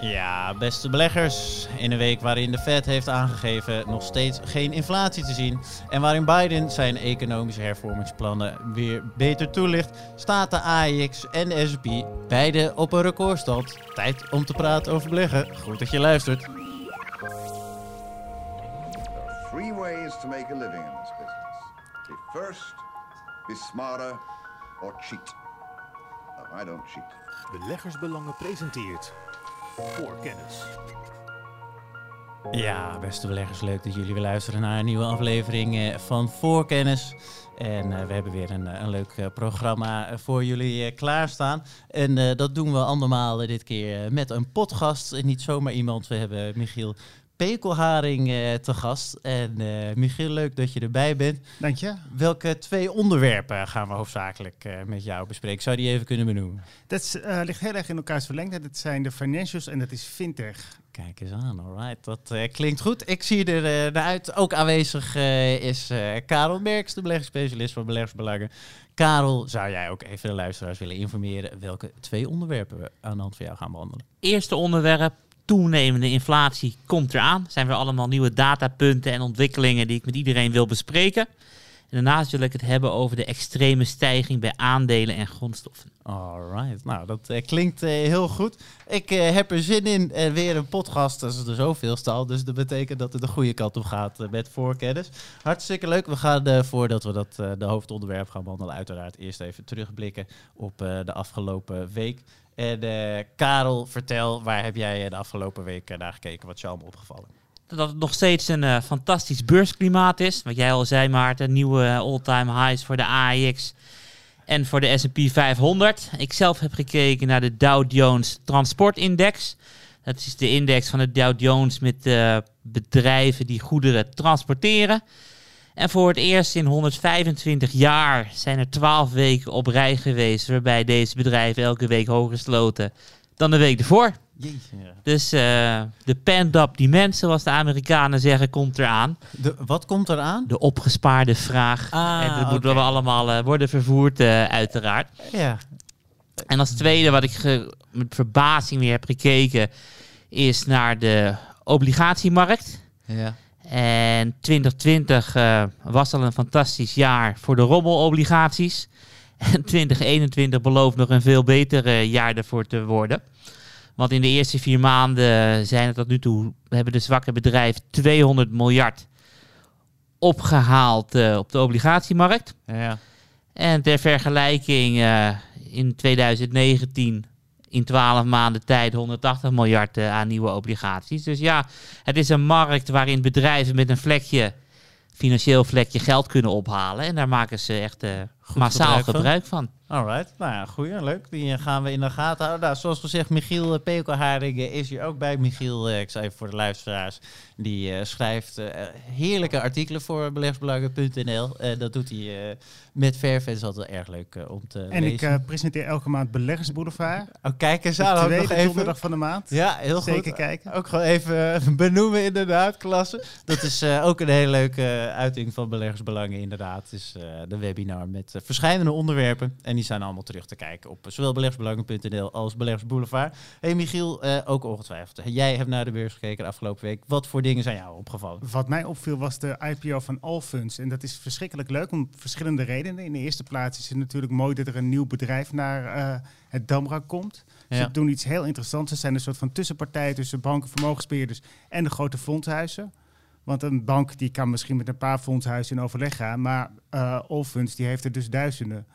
Ja, beste beleggers. In een week waarin de Fed heeft aangegeven nog steeds geen inflatie te zien. En waarin Biden zijn economische hervormingsplannen weer beter toelicht, staat de AEX en de SP beide op een recordstand. Tijd om te praten over beleggen. Goed dat je luistert. There three ways to make a living in this business. Be first, be smarter, or cheat. No, I don't cheat. Beleggersbelangen presenteert voor kennis. Ja, beste beleggers, leuk dat jullie weer luisteren naar een nieuwe aflevering eh, van Voorkennis. En eh, we hebben weer een, eh, een leuk programma voor jullie klaarstaan. En dat doen we andermaal dit keer met een potgast. En niet zomaar iemand, we hebben Michiel Pekelharing eh, te gast. En eh, Michiel, leuk dat je erbij bent. Dank je. Welke twee onderwerpen gaan we hoofdzakelijk eh, met jou bespreken? Zou je die even kunnen benoemen? Dat eh, ligt heel erg in elkaars verlengde. Dat zijn de financials en dat is fintech. Kijk eens aan, alright. Dat eh, klinkt goed. Ik zie er eh, naar uit. Ook aanwezig eh, is eh, Karel Merks, de beleggingsspecialist van Beleggersbelangen. Karel, zou jij ook even de luisteraars willen informeren welke twee onderwerpen we aan de hand van jou gaan behandelen? Eerste onderwerp, toenemende inflatie komt eraan. Zijn weer allemaal nieuwe datapunten en ontwikkelingen die ik met iedereen wil bespreken. En daarnaast wil ik het hebben over de extreme stijging bij aandelen en grondstoffen. Alright, nou dat eh, klinkt eh, heel goed. Ik eh, heb er zin in. Weer een podcast, is er zoveelste al. Dus dat betekent dat het de goede kant op gaat met voorkennis. Hartstikke leuk. We gaan, voordat we dat, de hoofdonderwerp gaan behandelen, uiteraard eerst even terugblikken op de afgelopen week. En eh, Karel, vertel, waar heb jij eh, de afgelopen week eh, naar gekeken? Wat is allemaal opgevallen? Dat het nog steeds een fantastisch beursklimaat is. Wat jij al zei, Maarten. Nieuwe all-time highs voor de AEX en voor de S&P 500. Ik zelf heb gekeken naar de Dow Jones Transportindex. Dat is de index van de Dow Jones met eh, bedrijven die goederen transporteren. En voor het eerst in 125 jaar zijn er 12 weken op rij geweest... waarbij deze bedrijven elke week hoger sloten dan de week ervoor. Jeetje. Dus eh, de pent-up demand, zoals de Amerikanen zeggen, komt eraan. De, wat komt eraan? De opgespaarde vraag. Ah, en dat moet oké. wel allemaal eh, worden vervoerd, eh, uiteraard. Ja. En als tweede, wat ik met verbazing weer heb gekeken, is naar de obligatiemarkt. ja. En 2020 eh, was al een fantastisch jaar voor de rommelobligaties. En 2021 belooft nog een veel beter eh, jaar ervoor te worden. Want in de eerste vier maanden zijn het tot nu toe, hebben de zwakke bedrijven 200 miljard opgehaald eh, op de obligatiemarkt. Ja. En ter vergelijking eh, in 2019 in 12 maanden tijd 180 miljard eh, aan nieuwe obligaties. Dus ja, het is een markt waarin bedrijven met een vlekje, financieel vlekje, geld kunnen ophalen. En daar maken ze echt eh, massaal gebruik van. Alright, nou ja, goeie, leuk. Die eh, gaan we in de gaten houden. Nou, zoals gezegd, Michiel eh, is hier ook bij. Michiel, eh, ik zei even voor de luisteraars, die schrijft heerlijke artikelen voor beleggersbelangen.nl. Dat doet hij met verf en is altijd erg leuk om te En ik lezen. presenteer elke maand Beleggersboulevard. oh, kijk eens De aan, nog tweede donderdag van de maand. Ja, heel Zeker goed. kijken. Ook gewoon even benoemen inderdaad, klasse. Dat is ook een hele leuke uiting van Beleggersbelangen inderdaad. Het is de webinar met verschillende onderwerpen. En die zijn allemaal terug te kijken op zowel beleggersbelangen.nl als Beleggersboulevard. Hey Michiel, uh, ook ongetwijfeld. Jij hebt naar de beurs gekeken de afgelopen week. Wat voor dingen zijn jou opgevallen? Wat mij opviel was de IPO van Allfunds. En dat is verschrikkelijk leuk om verschillende redenen. In de eerste plaats is het natuurlijk mooi dat er een nieuw bedrijf naar uh, het Damra komt. Ja. Ze doen iets heel interessants. Ze zijn een soort van tussenpartij tussen banken, vermogensbeheerders en de grote fondshuizen. Want een bank die kan misschien met een paar fondshuizen in overleg gaan. Maar uh, Allfunds die heeft er dus duizenden.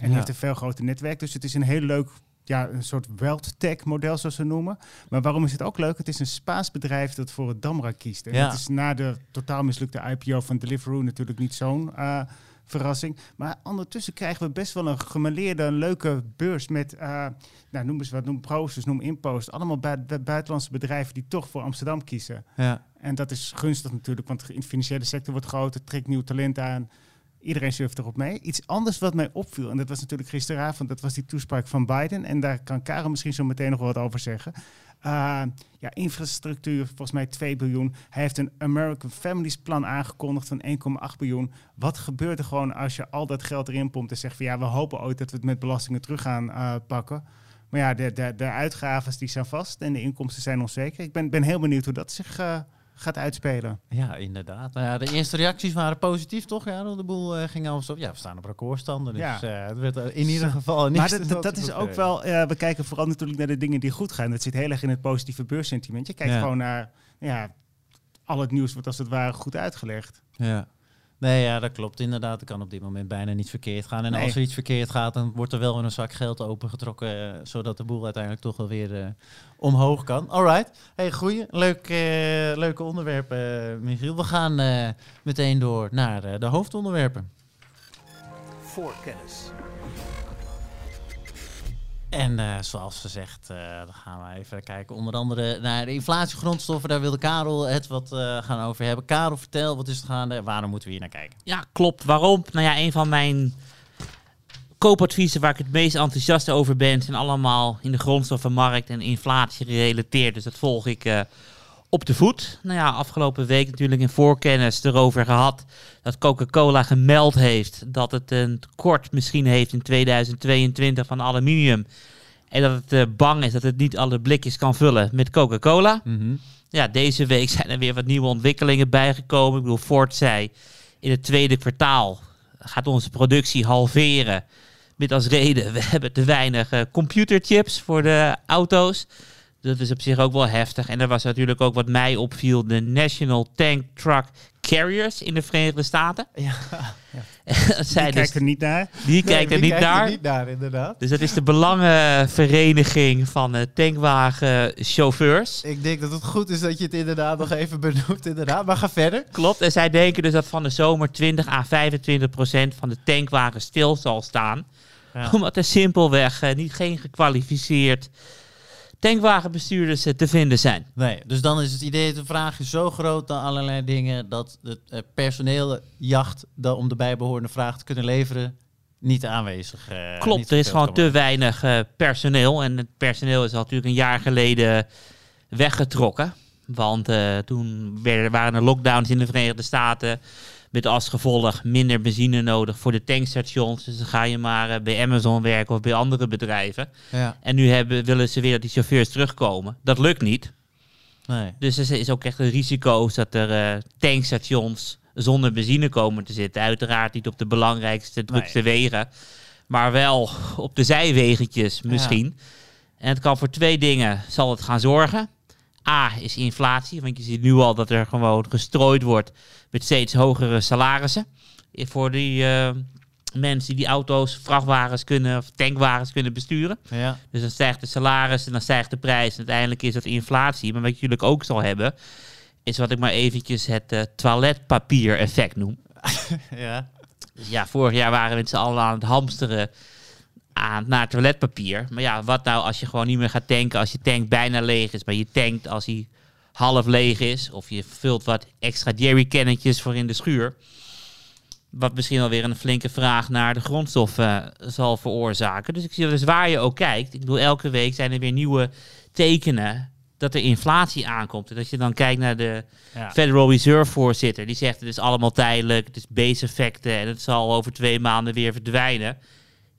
En ja. heeft een veel groter netwerk. Dus het is een heel leuk, ja, een soort wealth tech model zoals ze noemen. Maar waarom is het ook leuk? Het is een Spaans bedrijf dat voor het Damra kiest. En ja. het is na de totaal mislukte IPO van Deliveroo natuurlijk niet zo'n uh, verrassing. Maar ondertussen krijgen we best wel een gemaleerde, een leuke beurs met, uh, nou noem eens wat, noem Proosters, noem Impost. Allemaal bu buitenlandse bedrijven die toch voor Amsterdam kiezen. Ja. En dat is gunstig natuurlijk, want de financiële sector wordt groter, trekt nieuw talent aan. Iedereen surft erop mee. Iets anders wat mij opviel, en dat was natuurlijk gisteravond, dat was die toespraak van Biden. En daar kan Karel misschien zo meteen nog wat over zeggen. Uh, ja, infrastructuur, volgens mij 2 biljoen. Hij heeft een American Families plan aangekondigd van 1,8 biljoen. Wat gebeurt er gewoon als je al dat geld erin pompt en zegt van ja, we hopen ooit dat we het met belastingen terug gaan uh, pakken. Maar ja, de, de, de uitgaven zijn vast en de inkomsten zijn onzeker. Ik ben, ben heel benieuwd hoe dat zich uh, gaat uitspelen. Ja, inderdaad. Nou ja, de eerste reacties waren positief, toch? Ja, de boel uh, ging al zo. Ja, we staan op recordstanden. Dus ja. uh, het werd in ieder geval niks. Maar dat, dat is ook wel... we kijken vooral natuurlijk naar de dingen die goed gaan. Dat zit heel erg in het positieve beurssentiment. Je kijkt gewoon naar... Ja, al het nieuws wordt als het ware goed uitgelegd. Ja. Nee, ja, dat klopt inderdaad. Het kan op dit moment bijna niet verkeerd gaan. En als er iets verkeerd gaat, dan wordt er wel een zak geld opengetrokken, uh, zodat de boel uiteindelijk toch wel weer uh, omhoog kan. Alright. Hey, goeie. Leuk, uh, leuke onderwerpen, Michiel. We gaan meteen door naar de hoofdonderwerpen. Voorkennis. En uh, zoals gezegd, uh, dan gaan we even kijken onder andere naar de inflatiegrondstoffen. Daar wilde Karel het wat uh, gaan over hebben. Karel, vertel, wat is het gaande? Waarom moeten we hier naar kijken? Ja, klopt. Waarom? Nou ja, een van mijn koopadviezen waar ik het meest enthousiast over ben... zijn allemaal in de grondstoffenmarkt en inflatie gerelateerd. Dus dat volg ik op de voet. Nou ja, afgelopen week natuurlijk in voorkennis erover gehad... dat Coca-Cola gemeld heeft dat het een tekort misschien heeft in 2022 van aluminium... En dat het uh, bang is dat het niet alle blikjes kan vullen met Coca-Cola. Mm -hmm. Ja, deze week zijn er weer wat nieuwe ontwikkelingen bijgekomen. Ik bedoel, Ford zei in het tweede kwartaal gaat onze productie halveren. Met als reden, we hebben te weinig uh, computerchips voor de auto's. Dat is op zich ook wel heftig. En er was natuurlijk ook wat mij opviel, de National Tank Truck Carriers in de Verenigde Staten. Ja, ja. die kijkt dus, er niet naar. Die kijkt er niet naar. Niet naar, inderdaad. Dus dat is de belangenvereniging van uh, tankwagenchauffeurs. Ik denk dat het goed is dat je het inderdaad nog even benoemt, inderdaad. Maar ga verder. Klopt, en zij denken dus dat van de zomer 20 à 25 procent van de tankwagens stil zal staan. Ja. Omdat er simpelweg uh, niet geen gekwalificeerd tankwagenbestuurders eh, te vinden zijn. Nee, dus dan is het idee, de vraag is zo groot dan allerlei dingen dat het uh, personeel jacht dat om de bijbehorende vraag te kunnen leveren niet aanwezig. Uh, Klopt, er is gewoon te weinig uh, personeel en het personeel is al natuurlijk een jaar geleden weggetrokken. Want toen werden, waren er lockdowns in de Verenigde Staten. Met als gevolg minder benzine nodig voor de tankstations. Dus dan ga je maar uh, bij Amazon werken of bij andere bedrijven. Ja. En nu hebben, willen ze weer dat die chauffeurs terugkomen. Dat lukt niet. Nee. Dus er is ook echt een risico dat er uh, tankstations zonder benzine komen te zitten. Uiteraard niet op de belangrijkste, drukste wegen. Maar wel op de zijwegentjes misschien. En het kan voor twee dingen zal het gaan zorgen. A is inflatie, want je ziet nu al dat er gewoon gestrooid wordt met steeds hogere salarissen. Voor die uh, mensen die auto's, vrachtwagens kunnen of tankwagens kunnen besturen. Ja. Dus dan stijgt de salaris en dan stijgt de prijs. En uiteindelijk is dat inflatie. Maar wat je natuurlijk ook zal hebben, is wat ik maar eventjes het uh, toiletpapier effect noem. ja. Dus ja, vorig jaar waren we met z'n allen aan het hamsteren aan naar toiletpapier. Maar ja, wat nou als je gewoon niet meer gaat tanken als je tank bijna leeg is, maar je tankt als hij half leeg is, of je vult wat extra jerrycannetjes voor in de schuur. Wat misschien alweer een flinke vraag naar de grondstoffen uh, zal veroorzaken. Dus ik zie dus waar je ook kijkt. Ik bedoel, elke week zijn er weer nieuwe tekenen dat er inflatie aankomt. En als je dan kijkt naar de Federal Reserve voorzitter, die zegt het is allemaal tijdelijk, het is base effecten en het zal over twee maanden weer verdwijnen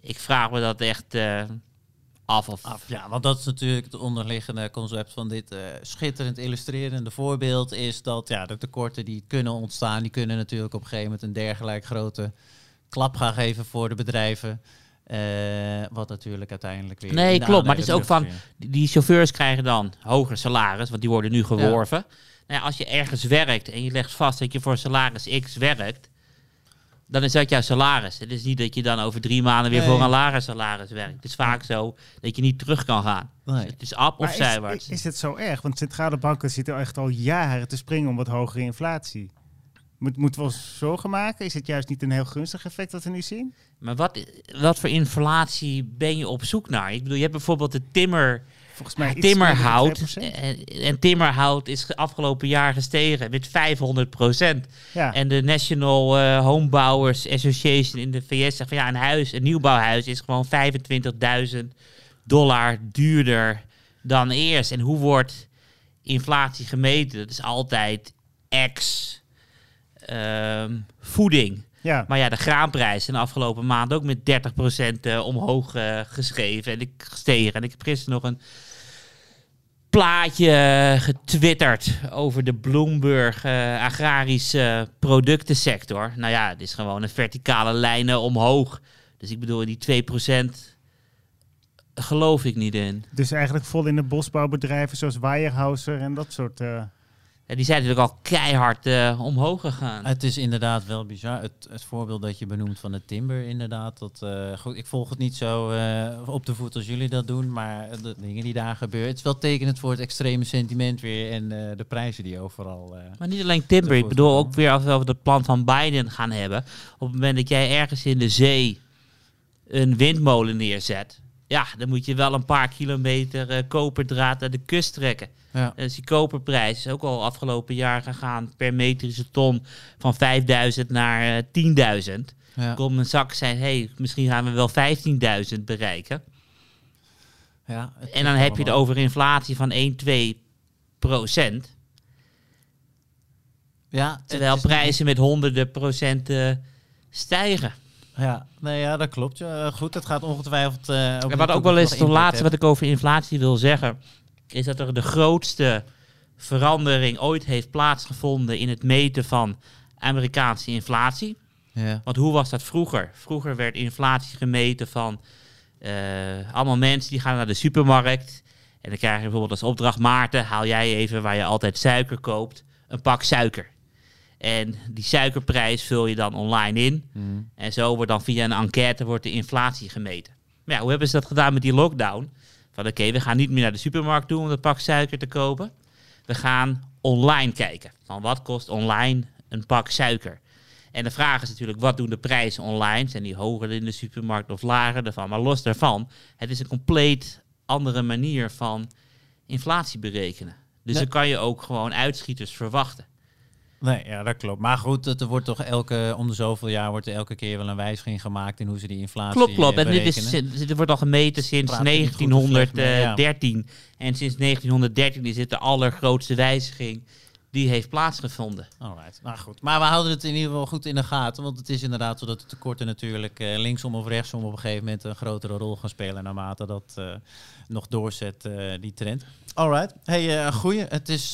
ik vraag me dat echt uh, af, of... af. Ja, want dat is natuurlijk het onderliggende concept van dit uh, schitterend illustrerende voorbeeld. Is dat ja, de tekorten die kunnen ontstaan, die kunnen natuurlijk op een gegeven moment een dergelijk grote klap gaan geven voor de bedrijven. Uh, wat natuurlijk uiteindelijk weer. Nee, klopt. Maar het is ook van. Die chauffeurs krijgen dan hoger salaris, want die worden nu geworven. Nou ja, als je ergens werkt en je legt vast dat je voor salaris X werkt dan is dat jouw salaris. Het is niet dat je dan over drie maanden weer voor een lager salaris werkt. Het is vaak zo dat je niet terug kan gaan. Dus het is ab of zijwaarts. Is, is het zo erg? Want centrale banken zitten echt al jaren te springen om wat hogere inflatie. Moet, moeten we ons zorgen maken? Is het juist niet een heel gunstig effect wat we nu zien? Maar wat, wat voor inflatie ben je op zoek naar? Ik bedoel, je hebt bijvoorbeeld de timmer Volgens mij timmerhout. En, en, timmerhout is afgelopen jaar gestegen met 500 procent. Ja. En de National uh, Homebouwers Association in de VS zegt van ja, een huis, een nieuwbouwhuis is gewoon 25.000 dollar duurder dan eerst. En hoe wordt inflatie gemeten? Dat is altijd ex um, voeding. Ja. Maar ja, de graanprijs in de afgelopen maand ook met 30% uh, omhoog uh, geschreven. En ik gestegen. En ik heb gisteren nog een plaatje getwitterd over de Bloomberg uh, agrarische productensector. Nou ja, het is gewoon een verticale lijnen omhoog. Dus ik bedoel, die 2% geloof ik niet in. Dus eigenlijk vol in de bosbouwbedrijven zoals Weyerhaeuser en dat soort... Uh... Ja, die zijn natuurlijk al keihard uh, omhoog gegaan. Het is inderdaad wel bizar. Het, het, voorbeeld dat je benoemt van de timber, inderdaad. Dat, uh, goed, ik volg het niet zo op de voet als jullie dat doen, maar de dingen die daar gebeuren. Het is wel tekenend voor het extreme sentiment weer en de prijzen die overal. maar niet alleen timber. Ik bedoel ook weer als we het plan van Biden gaan hebben. Op het moment dat jij ergens in de zee een windmolen neerzet ja, dan moet je wel een paar kilometer koperdraad naar de kust trekken. Ja. Dus die koperprijs is ook al afgelopen jaar gegaan per metrische ton van 5000 naar uh, 10.000. Ja. Goldman Sachs zei, hey, misschien gaan we wel 15.000 bereiken. Ja, en dan heb je het over inflatie van 1, 2 procent. Ja, terwijl prijzen met honderden procenten stijgen. Ja, nee, ja, dat klopt. Ja. Goed, het gaat ongetwijfeld. Uh, wat ook wel eens het laatste wat ik over inflatie wil zeggen, is dat er de grootste verandering ooit heeft plaatsgevonden in het meten van Amerikaanse inflatie. Ja. Want hoe was dat vroeger? Vroeger werd inflatie gemeten van uh, allemaal mensen die gaan naar de supermarkt. En dan krijg je bijvoorbeeld als opdracht Maarten, haal jij even waar je altijd suiker koopt, een pak suiker. En die suikerprijs vul je dan online in. Mm. En zo wordt dan via een enquête wordt de inflatie gemeten. Maar ja, hoe hebben ze dat gedaan met die lockdown? Van oké, we gaan niet meer naar de supermarkt toe om dat pak suiker te kopen. We gaan online kijken. Van wat kost online een pak suiker? En de vraag is natuurlijk, wat doen de prijzen online? Zijn die hoger in de supermarkt of lager ervan? Maar los daarvan, het is een compleet andere manier van inflatie berekenen. Dus dan kan je ook gewoon uitschieters verwachten. Nee, ja, dat klopt. Maar goed, er wordt toch elke, om de zoveel jaar wordt er elke keer wel een wijziging gemaakt in hoe ze die inflatie Klopt, klopt. En dit, is, dit wordt al gemeten sinds 1913. En sinds 1913 is het de allergrootste wijziging die heeft plaatsgevonden. Alright, nou goed. Maar we houden het in ieder geval goed in de gaten. Want het is inderdaad zo dat de tekorten natuurlijk uh, linksom of rechtsom op een gegeven moment een grotere rol gaan spelen. Naarmate dat uh, nog doorzet, uh, die trend. Alright. Hey, goeie. Het is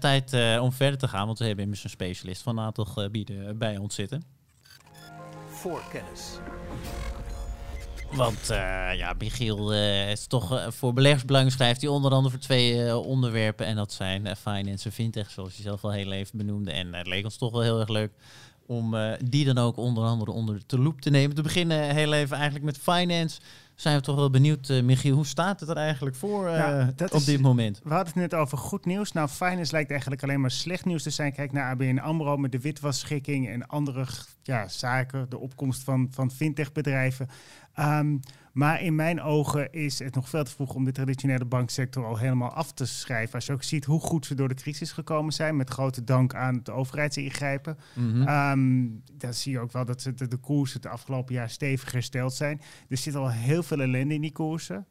tijd om verder te gaan. Want we hebben immers een specialist van een aantal gebieden bij ons zitten. Voor kennis. Want uh, ja, Michiel uh, is toch uh, voor beleggersbelang schrijft hij onder andere voor twee onderwerpen. En dat zijn finance en fintech, zoals je zelf al heel even benoemde. En het leek ons toch wel heel erg leuk om die dan ook onder andere onder de loep te nemen. Te beginnen heel even eigenlijk met finance zijn we toch wel benieuwd, Michiel, hoe staat het er eigenlijk voor op dit moment? We hadden het net over goed nieuws. Nou, finance lijkt eigenlijk alleen maar slecht nieuws te zijn. Kijk naar ABN AMRO met de witwasschikking en andere ja, zaken, de opkomst van, van fintechbedrijven. Um, maar in mijn ogen is het nog veel te vroeg om de traditionele banksector al helemaal af te schrijven. Als je ook ziet hoe goed ze door de crisis gekomen zijn, met grote dank aan de overheidsingrijpen. Mm -hmm. dan zie je ook wel dat de, de, koersen het afgelopen jaar stevig hersteld zijn. Er zit al heel veel ellende in die koersen.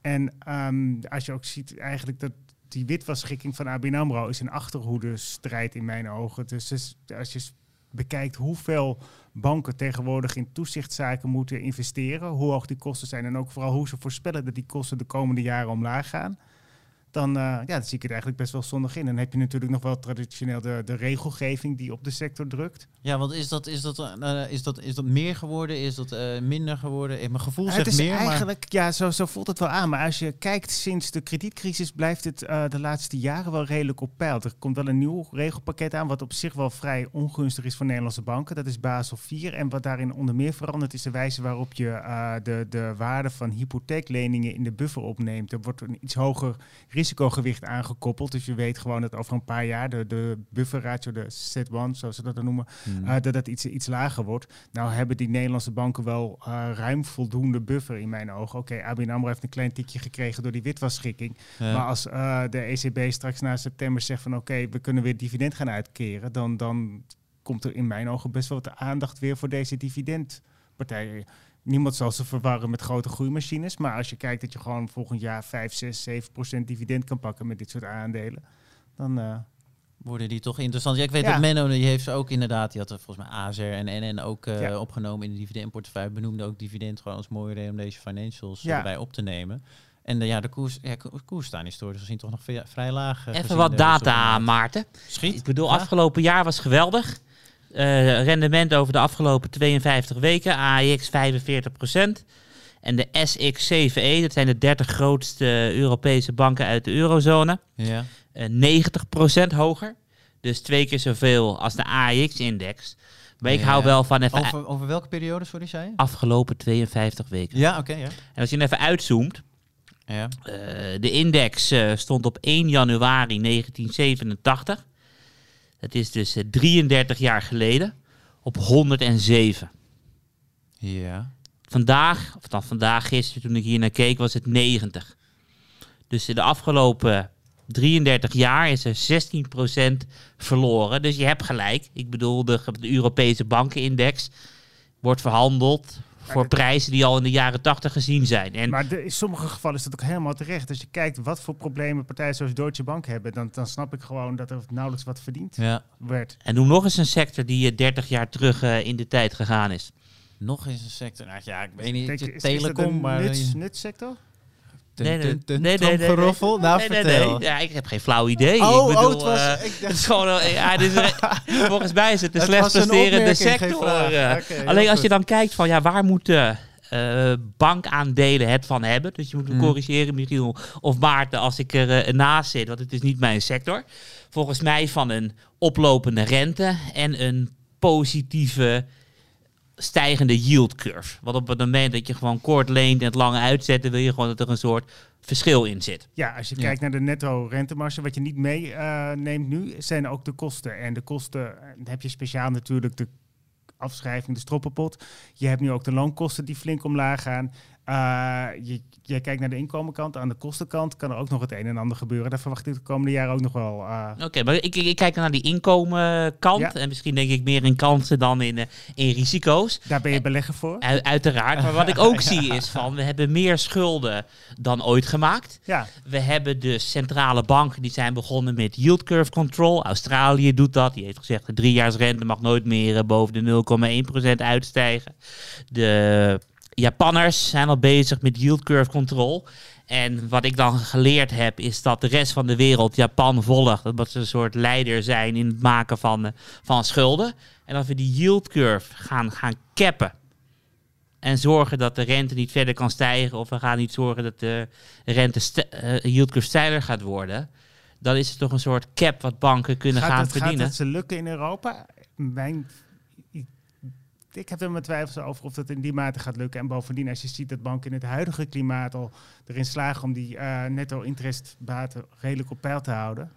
En um, als je ook ziet eigenlijk dat die witwasschikking van ABN AMRO is een achterhoede strijd in mijn ogen. Dus, dus als je bekijkt hoeveel banken tegenwoordig in toezichtszaken moeten investeren, hoe hoog die kosten zijn en ook vooral hoe ze voorspellen dat die kosten de komende jaren omlaag gaan dan, uh, ja, dan zie ik het eigenlijk best wel zonnig in. En dan heb je natuurlijk nog wel traditioneel de, de regelgeving die op de sector drukt. Ja, want is dat, is dat, uh, is dat, is dat meer geworden? Is dat uh, minder geworden? Mijn gevoel zegt het is meer, eigenlijk, ja, zo, zo voelt het wel aan. Maar als je kijkt sinds de kredietcrisis blijft het de laatste jaren wel redelijk op peil. Er komt wel een nieuw regelpakket aan, wat op zich wel vrij ongunstig is voor Nederlandse banken. Dat is Basel 4. En wat daarin onder meer verandert is de wijze waarop je de, de waarde van hypotheekleningen in de buffer opneemt. Er wordt een iets hoger risicogewicht aangekoppeld. Dus je weet gewoon dat over een paar jaar de, de bufferratio, de Z1, zoals ze dat dan noemen, hmm. uh, dat dat iets, iets lager wordt. Nou hebben die Nederlandse banken wel uh, ruim voldoende buffer in mijn ogen. Oké, okay, ABN AMRO heeft een klein tikje gekregen door die witwasschikking. Maar als uh, de ECB straks na september zegt van oké, okay, we kunnen weer dividend gaan uitkeren, dan, dan komt er in mijn ogen best wel wat aandacht weer voor deze dividendpartijen niemand zal ze verwarren met grote groeimachines. Maar als je kijkt dat je gewoon volgend jaar 5, 6, 7 procent dividend kan pakken met dit soort aandelen, dan, uh, worden die toch interessant. Ja, ik weet Ja. dat Menno, die heeft ze ook inderdaad, die had er volgens mij AZR en NN ook eh, Ja. opgenomen in de dividendportefeuille. Benoemde ook dividend gewoon als mooie reden om deze financials Ja. erbij op te nemen. En de, ja, de koers, ja, ko- koers staan historisch gezien toch nog vrij, vrij laag. eh, Even wat data. Maarten. Schiet. Ik bedoel, Ja. afgelopen jaar was geweldig. Eh, rendement over de afgelopen 52 weken. AEX 45%. En de SX7E, dat zijn de 30 grootste Europese banken uit de eurozone. Ja. eh, 90% hoger. Dus twee keer zoveel als de AEX-index. Maar ik Ja. hou wel van even Over, over welke periode, sorry, zei je? afgelopen 52 weken. Ja, oké, ja. En als je even uitzoomt. ja. eh, de index eh, stond op 1 januari 1987. Dat is dus eh, 33 jaar geleden. Op 107. Ja. Vandaag, of dan vandaag gisteren toen ik hier naar keek, was het 90. Dus in de afgelopen 33 jaar is er 16% verloren. Dus je hebt gelijk. Ik bedoel, de, de Europese bankenindex wordt verhandeld voor prijzen die al in de jaren 80 gezien zijn. En Maar de- in sommige gevallen is dat ook helemaal terecht. Als je kijkt wat voor problemen partijen zoals Deutsche Bank hebben, dan, dan snap ik gewoon dat er nauwelijks wat verdiend ja. werd. En noem nog eens een sector die eh, 30 jaar terug eh, in de tijd gegaan is. Nog eens een sector. Nou, ja, ik weet niet. Is dat telecom, een maar... nuts, eh, nutsector? Nee, nee, nee, tromgeroffel? Nou, vertel. Ja, ik heb geen flauw idee. Oh, ik bedoel, oh, het was... eh, ik het dacht, is gewoon, eh, ja, volgens mij is het de slechtst presterende sector. eh. Alleen als je dan kijkt van ja, waar moeten eh, bankaandelen het van hebben? Dus je moet me Mm. corrigeren, Michiel of Maarten, als ik er naast zit, want het is niet mijn sector. Volgens mij van een oplopende rente en een positieve stijgende yield curve. Want op het moment dat je gewoon kort leent en het lange uitzet, dan wil je gewoon dat er een soort verschil in zit. Ja, als je Ja. kijkt naar de netto rentemarge, wat je niet meeneemt neemt nu, zijn ook de kosten. En de kosten, eh, dan heb je speciaal natuurlijk de afschrijving, de stroppenpot. Je hebt nu ook de loonkosten die flink omlaag gaan. Eh, je, je kijkt naar de inkomenkant, aan de kostenkant kan er ook nog het een en ander gebeuren. Daar verwacht ik de komende jaren ook nog wel. eh, Oké, maar ik, ik, kijk naar die inkomenkant. Ja. En misschien denk ik meer in kansen dan in, eh, in risico's. daar ben je belegger voor. U- uiteraard. Maar wat ik ook zie is van, we hebben meer schulden dan ooit gemaakt. Ja, We hebben dus centrale banken die zijn begonnen met yield curve control. Australië doet dat. Die heeft gezegd de driejaarsrente mag nooit meer boven de 0,1% uitstijgen. De Japanners zijn al bezig met yield curve control. En wat ik dan geleerd heb, is dat de rest van de wereld Japan volgt. Dat ze een soort leider zijn in het maken van, eh, van schulden. En dat we die yield curve gaan, gaan cappen. En zorgen dat de rente niet verder kan stijgen. Of we gaan niet zorgen dat de rente eh, yield curve steiler gaat worden. Dan is het toch een soort cap wat banken kunnen gaat gaan het, gaat verdienen. het ze lukken in Europa? Mijn, ik heb er mijn twijfels over of dat in die mate gaat lukken. En bovendien, als je ziet dat banken in het huidige klimaat al erin slagen om die eh, netto interestbaten redelijk op peil te houden.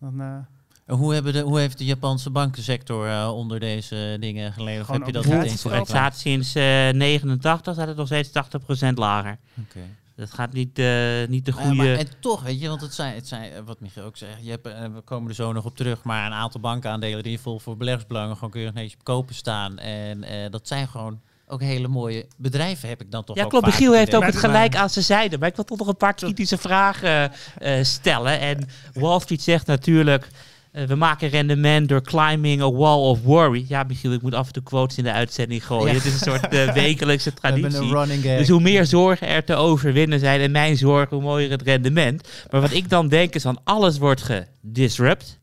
Dan, eh, En Hoe, hebben de, hoe heeft de Japanse bankensector eh, onder deze dingen geleden? Of Gewoon heb je dat niet eens Het staat sinds eh 89 staat het nog steeds 80% lager. Oké. Dat gaat niet, eh, niet de Ja, goede... maar, en toch, weet je, want het zijn, het zijn eh, wat Michiel ook zegt, je hebt, eh, we komen er zo nog op terug, maar een aantal bankaandelen die vol voor beleggersbelangen gewoon keurig netjes op kopen staan. En eh, dat zijn gewoon ook hele mooie bedrijven, heb ik dan toch Ja, ook klopt. Michiel heeft idee. ook het gelijk aan zijn zijde. Maar ik wil toch nog een paar kritische vragen eh, stellen. En Wall Street zegt natuurlijk... eh, we maken rendement door climbing a wall of worry. Ja, Michiel, ik moet af en toe quotes in de uitzending gooien. Ja. Het is een soort eh, wekelijkse traditie. Dus hoe meer zorgen er te overwinnen zijn en mijn zorgen, hoe mooier het rendement. Maar wat ik dan denk is van alles wordt gedisrupt.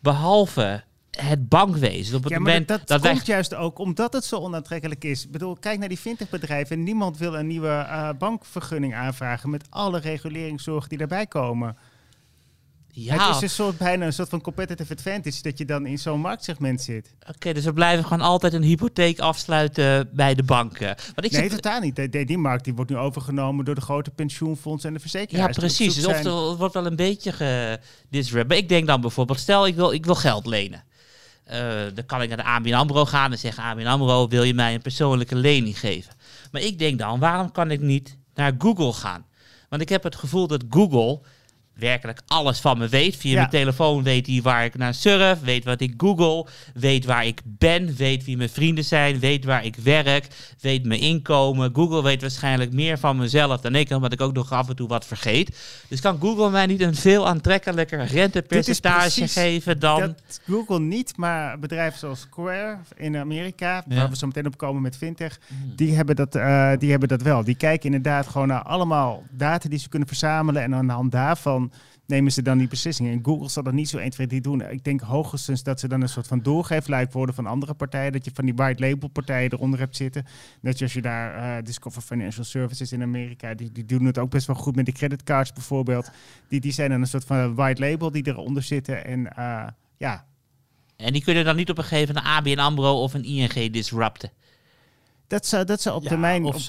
Behalve het bankwezen. Op het ja, maar moment dat, dat, dat wij komt juist ook omdat het zo onaantrekkelijk is. Ik bedoel, kijk naar die fintechbedrijven. en Niemand wil een nieuwe eh, bankvergunning aanvragen met alle reguleringszorgen die daarbij komen. Ja, Het is een soort, bijna een soort van competitive advantage dat je dan in zo'n marktsegment zit. oké, dus we blijven gewoon altijd een hypotheek afsluiten bij de banken. Want ik Nee, zit- totaal niet. Die, die markt die wordt nu overgenomen door de grote pensioenfondsen en de Ja, verzekeraars. op precies. Dus zijn- of het wordt wel een beetje gedisrupt. Maar ik denk dan bijvoorbeeld, stel ik wil, ik wil geld lenen. Eh, dan kan ik naar de ABN AMRO gaan en zeggen... ABN AMRO, wil je mij een persoonlijke lening geven? Maar ik denk dan, waarom kan ik niet naar Google gaan? Want ik heb het gevoel dat Google werkelijk alles van me weet. Via Ja. mijn telefoon weet hij waar ik naar surf, weet wat ik google, weet waar ik ben, weet wie mijn vrienden zijn, weet waar ik werk, weet mijn inkomen. Google weet waarschijnlijk meer van mezelf dan ik, omdat ik ook nog af en toe wat vergeet. Dus kan Google mij niet een veel aantrekkelijker rentepercentage geven dan... Dat Google niet, maar bedrijven zoals Square in Amerika, Ja. waar we zo meteen op komen met fintech, Hmm. die, hebben dat, eh, die hebben dat wel. Die kijken inderdaad gewoon naar allemaal data die ze kunnen verzamelen en aan de hand daarvan nemen ze dan die beslissingen. En Google zal dat niet zo 1, 2, 3 doen. Ik denk hoogstens dat ze dan een soort van doorgeefluik worden van andere partijen, dat je van die white label partijen eronder hebt zitten. Net zoals je daar eh, Discover Financial Services in Amerika, die, die doen het ook best wel goed met de creditcards bijvoorbeeld. Die, die zijn dan een soort van white label die eronder zitten en eh, ja, En die kunnen dan niet op een gegeven moment een ABN AMRO of een ING disrupten. Dat zou, dat zou op Ja, termijn, op, de-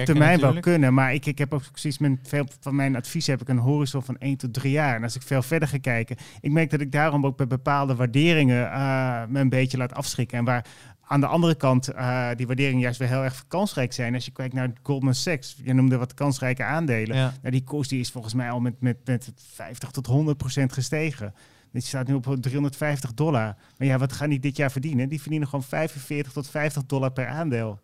op termijn wel kunnen. Maar ik, ik heb ook precies met veel van mijn advies heb ik een horizon van 1 tot 3 jaar. En als ik veel verder ga kijken, ik merk dat ik daarom ook bij bepaalde waarderingen eh, me een beetje laat afschrikken. En waar aan de andere kant eh, die waarderingen juist weer heel erg kansrijk zijn. Als je kijkt naar Goldman Sachs, je noemde wat kansrijke aandelen. Ja. Nou, die koers die is volgens mij al met, met, met 50 tot 100 procent gestegen. Die staat nu op 350 dollar. Maar ja, wat gaan die dit jaar verdienen? Die verdienen gewoon 45 tot 50 dollar per aandeel.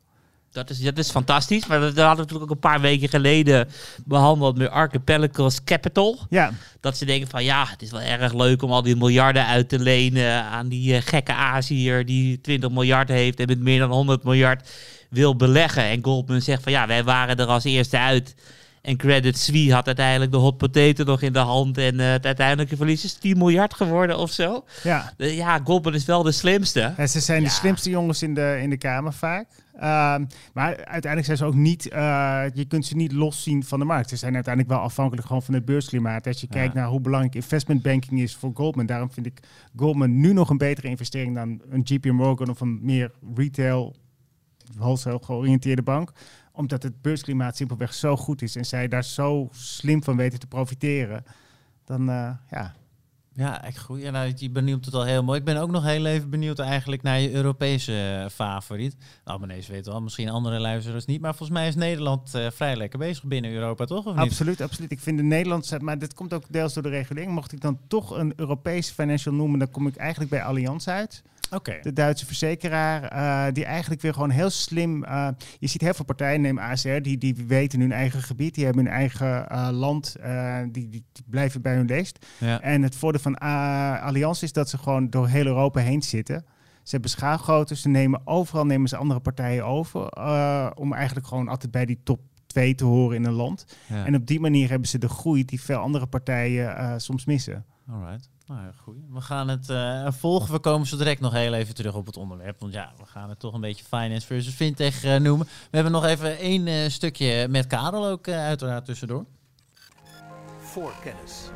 Dat is, dat is fantastisch. Maar dat hadden we natuurlijk ook een paar weken geleden behandeld met Archipelagos Capital. Ja, Dat ze denken van ja, het is wel erg leuk om al die miljarden uit te lenen aan die eh, gekke Aziër die 20 miljard heeft en met meer dan 100 miljard wil beleggen. En Goldman zegt van ja, wij waren er als eerste uit. En Credit Suisse had uiteindelijk de hot potato nog in de hand. En eh, het uiteindelijke verlies is 10 miljard geworden of zo. ja. Eh, ja, Goldman is wel de slimste. Ja, ze zijn Ja. de slimste jongens in de, in de kamer vaak. Ehm, maar uiteindelijk zijn ze ook niet, eh, je kunt ze niet loszien van de markt. Ze zijn uiteindelijk wel afhankelijk gewoon van het beursklimaat. Als je Ja. kijkt naar hoe belangrijk investment banking is voor Goldman. Daarom vind ik Goldman nu nog een betere investering dan een JP Morgan of een meer retail, wholesale georiënteerde bank. Omdat het beursklimaat simpelweg zo goed is en zij daar zo slim van weten te profiteren. Dan eh, ja, Ja, echt goed. Ja, nou, je benoemt het al heel mooi. Ik ben ook nog heel even benieuwd eigenlijk naar je Europese eh, favoriet. De abonnees weten wel, misschien andere luisteraars niet. Maar volgens mij is Nederland eh, vrij lekker bezig binnen Europa, toch? Of niet? Absoluut, absoluut. Ik vind de Nederlandse, maar dit komt ook deels door de regulering. Mocht ik dan toch een Europese financial noemen, dan kom ik eigenlijk bij Allianz uit. De Duitse verzekeraar, eh, die eigenlijk weer gewoon heel slim. eh, je ziet heel veel partijen, neem ASR, die, die weten hun eigen gebied, die hebben hun eigen eh, land, die, die, blijven bij hun leest. Ja. En het voordeel van Allianz is dat ze gewoon door heel Europa heen zitten. Ze hebben schaalgrootte, ze nemen overal nemen ze andere partijen over. om eigenlijk gewoon altijd bij die top 2 te horen in een land. Ja. En op die manier hebben ze de groei die veel andere partijen soms missen. Alright. Nou ja, goed. We gaan het eh, volgen. We komen zo direct nog heel even terug op het onderwerp. Want ja, we gaan het toch een beetje finance versus fintech eh, noemen. We hebben nog even één eh, stukje met Karel ook uiteraard tussendoor. Voorkennis.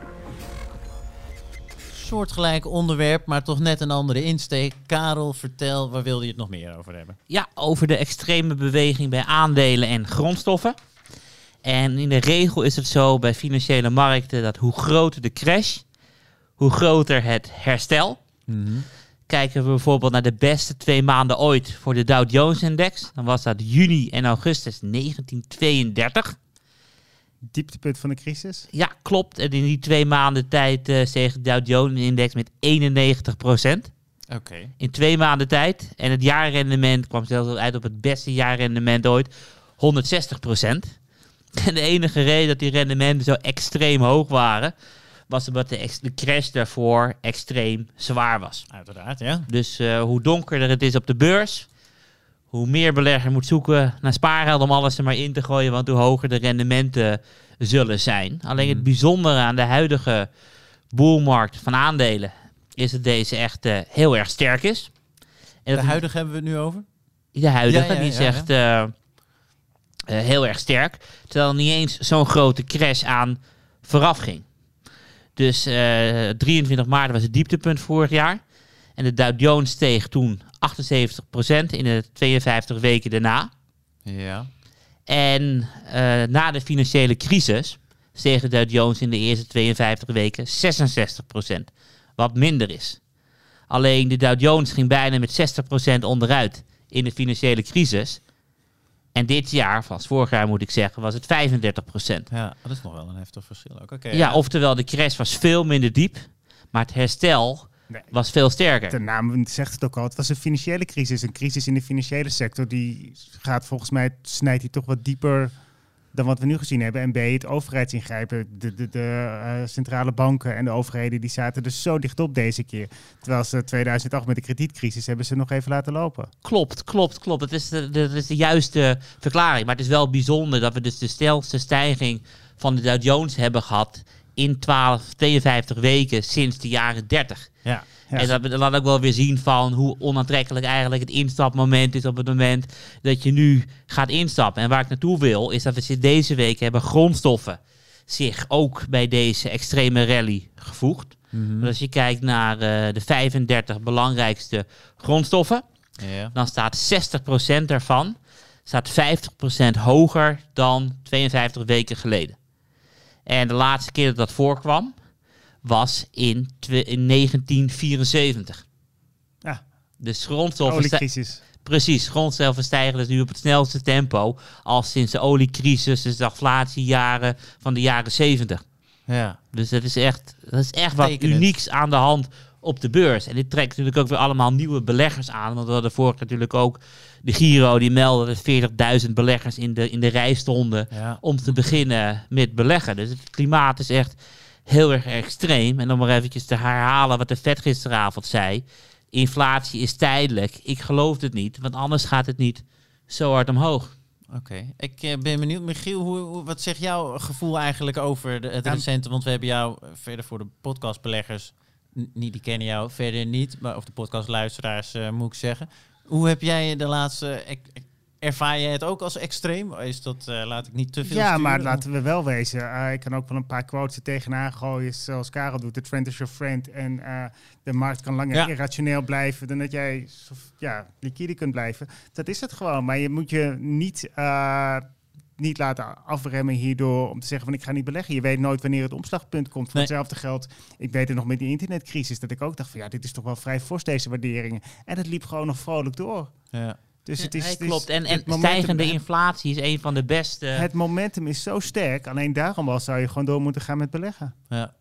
Soortgelijk onderwerp, maar toch net een andere insteek. Karel, vertel, waar wilde je het nog meer over hebben? Ja, over de extreme beweging bij aandelen en grondstoffen. En in de regel is het zo bij financiële markten dat hoe groter de crash, hoe groter het herstel. Kijken we bijvoorbeeld naar de beste twee maanden ooit voor de Dow Jones-index, dan was dat juni en augustus 1932. Dieptepunt van de crisis. Ja, klopt. En in die twee maanden tijd eh steeg de Dow Jones-index met 91% Oké. in twee maanden tijd. En het jaarrendement kwam zelfs uit op het beste jaarrendement ooit. 160% En de enige reden dat die rendementen zo extreem hoog waren... was omdat de, de crash daarvoor extreem zwaar was. Uiteraard, ja. Dus eh, hoe donkerder het is op de beurs... hoe meer belegger moet zoeken naar spaargeld om alles er maar in te gooien... want hoe hoger de rendementen zullen zijn. Alleen het Mhm. bijzondere aan de huidige boelmarkt van aandelen... is dat deze echt eh, heel erg sterk is. En De dat- huidige hebben we het nu over? de huidige, Ja, ja, die is ja, echt eh, heel erg sterk. Terwijl er niet eens zo'n grote crash aan vooraf ging. Dus eh 23 maart was het dieptepunt vorig jaar. En de Dow Jones steeg toen 78% in de 52 weken daarna. Ja. En eh, na de financiële crisis steeg de Dow Jones in de eerste 52 weken 66%. Wat minder is. Alleen de Dow Jones ging bijna met 60% onderuit in de financiële crisis. En dit jaar, van vorig jaar moet ik zeggen, was het 35 procent. Ja, dat is nog wel een heftig verschil ook. Oké. Ja, oftewel de crash was veel minder diep, maar het herstel Nee. was veel sterker. De naam zegt het ook al. Het was een financiële crisis. Een crisis in de financiële sector. Die gaat volgens mij, snijdt die toch wat dieper dan wat we nu gezien hebben. En B, het overheidsingrijpen. De, de, de eh, centrale banken en de overheden die zaten dus zo dichtop deze keer. Terwijl ze 2008 met de kredietcrisis hebben ze nog even laten lopen. Klopt, klopt, klopt. Dat is de, dat is de juiste verklaring. Maar het is wel bijzonder dat we dus de snelste stijging van de Dow Jones hebben gehad in 12, 52 weken sinds de jaren 30. Ja. Ja. En dat, dat laat ook wel weer zien van hoe onaantrekkelijk eigenlijk het instapmoment is op het moment dat je nu gaat instappen. En waar ik naartoe wil, is dat we sinds deze week hebben grondstoffen zich ook bij deze extreme rally gevoegd. Mhm. Als je kijkt naar eh, de 35 belangrijkste grondstoffen, dan staat 60% daarvan staat 50% hoger dan 52 weken geleden. En de laatste keer dat dat voorkwam was in, in 1974. Ja, Dus grondstoffen, precies, grondstoffen stijgen dus nu op het snelste tempo als sinds de oliecrisis, dus de inflatiejaren van de jaren 70. ja. Dus dat is echt, dat is echt wat Tekenend. unieks aan de hand op de beurs. En dit trekt natuurlijk ook weer allemaal nieuwe beleggers aan. Want we hadden vorig natuurlijk ook de Giro die meldde dat er 40.000 beleggers in de, in de rij stonden Ja. om te beginnen met beleggen. Dus het klimaat is echt heel erg extreem. En om maar eventjes te herhalen wat de Fed gisteravond zei. Inflatie is tijdelijk. Ik geloof het niet, want anders gaat het niet zo hard omhoog. Oké, ik eh, ben benieuwd, Michiel, hoe, hoe- wat zegt jouw gevoel eigenlijk over de, het recente? Want we hebben jou eh, verder voor de podcastbeleggers, niet die kennen jou verder niet, maar of de podcastluisteraars eh, moet ik zeggen. Hoe heb jij de laatste, ervaar je het ook als extreem? Is dat, eh, laat ik niet te veel Ja, sturen, maar of- laten we wel wezen. eh, ik kan ook wel een paar quotes er tegenaan gooien, zoals Karel doet. The trend is your friend. En eh, de markt kan langer Ja. irrationeel blijven dan dat jij ja, liquide kunt blijven. Dat is het gewoon. Maar je moet je niet, niet laten afremmen hierdoor om te zeggen van ik ga niet beleggen. Je weet nooit wanneer het omslagpunt komt. Voor Nee. hetzelfde geld, ik weet het nog met die internetcrisis, dat ik ook dacht van ja, dit is toch wel vrij fors deze waarderingen. En het liep gewoon nog vrolijk door. Ja. Dus het is, Nee, het is- klopt. En, en momentum- stijgende inflatie is een van de beste... het momentum is zo sterk. Alleen daarom al zou je gewoon door moeten gaan met beleggen. ja.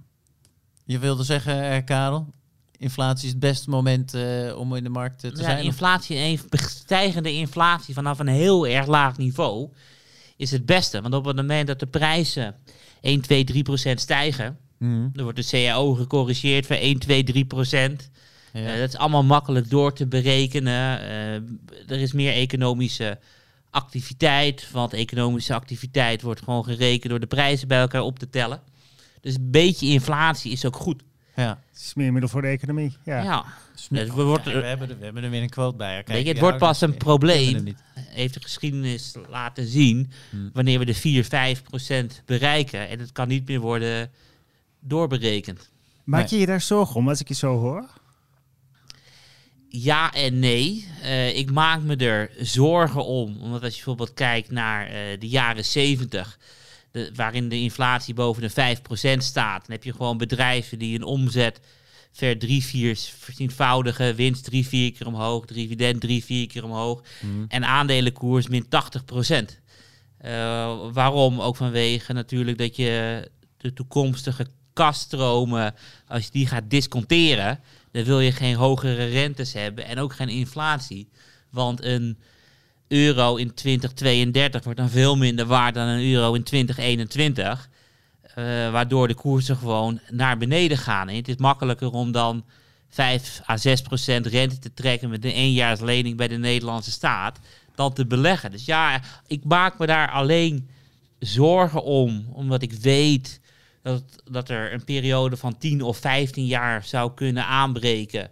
Je wilde zeggen, eh, Karel, inflatie is het beste moment eh, om in de markt eh, te ja, zijn? inflatie, een stijgende inflatie vanaf een heel erg laag niveau is het beste. Want op het moment dat de prijzen 1, 2, 3 procent stijgen, Mhm. dan wordt de CAO gecorrigeerd voor 1, 2, 3 procent. Ja. Eh, dat is allemaal makkelijk door te berekenen. Eh, er is meer economische activiteit, want economische activiteit wordt gewoon gerekend door de prijzen bij elkaar op te tellen. Dus een beetje inflatie is ook goed. ja. Het is meer middel voor de economie. Ja. Ja. Dus we wordt- we, hebben er, we hebben er weer een quote bij. Kijk, Weet je, het wordt pas een probleem, heeft de geschiedenis laten zien, Hmm. wanneer we de 4, 5 procent bereiken. En het kan niet meer worden doorberekend. Maak je je daar zorgen om als ik je zo hoor? Ja en nee. Eh, ik maak me er zorgen om. Omdat als je bijvoorbeeld kijkt naar eh, de jaren 70, de, waarin de inflatie boven de 5% staat, dan heb je gewoon bedrijven die een omzet ver drie, vier vertienvoudigen, winst drie, vier keer omhoog, dividend drie, vier keer omhoog Mhm. en aandelenkoers min 80%. Eh, waarom? Ook vanwege natuurlijk dat je de toekomstige kaststromen, als je die gaat disconteren, dan wil je geen hogere rentes hebben en ook geen inflatie. Want een euro in 2032 wordt dan veel minder waard dan een euro in 2021. eh, waardoor de koersen gewoon naar beneden gaan. En het is makkelijker om dan 5 à 6 procent rente te trekken met een éénjaarslening bij de Nederlandse staat dan te beleggen. Dus ja, ik maak me daar alleen zorgen om, omdat ik weet dat, dat er een periode van 10 of 15 jaar zou kunnen aanbreken.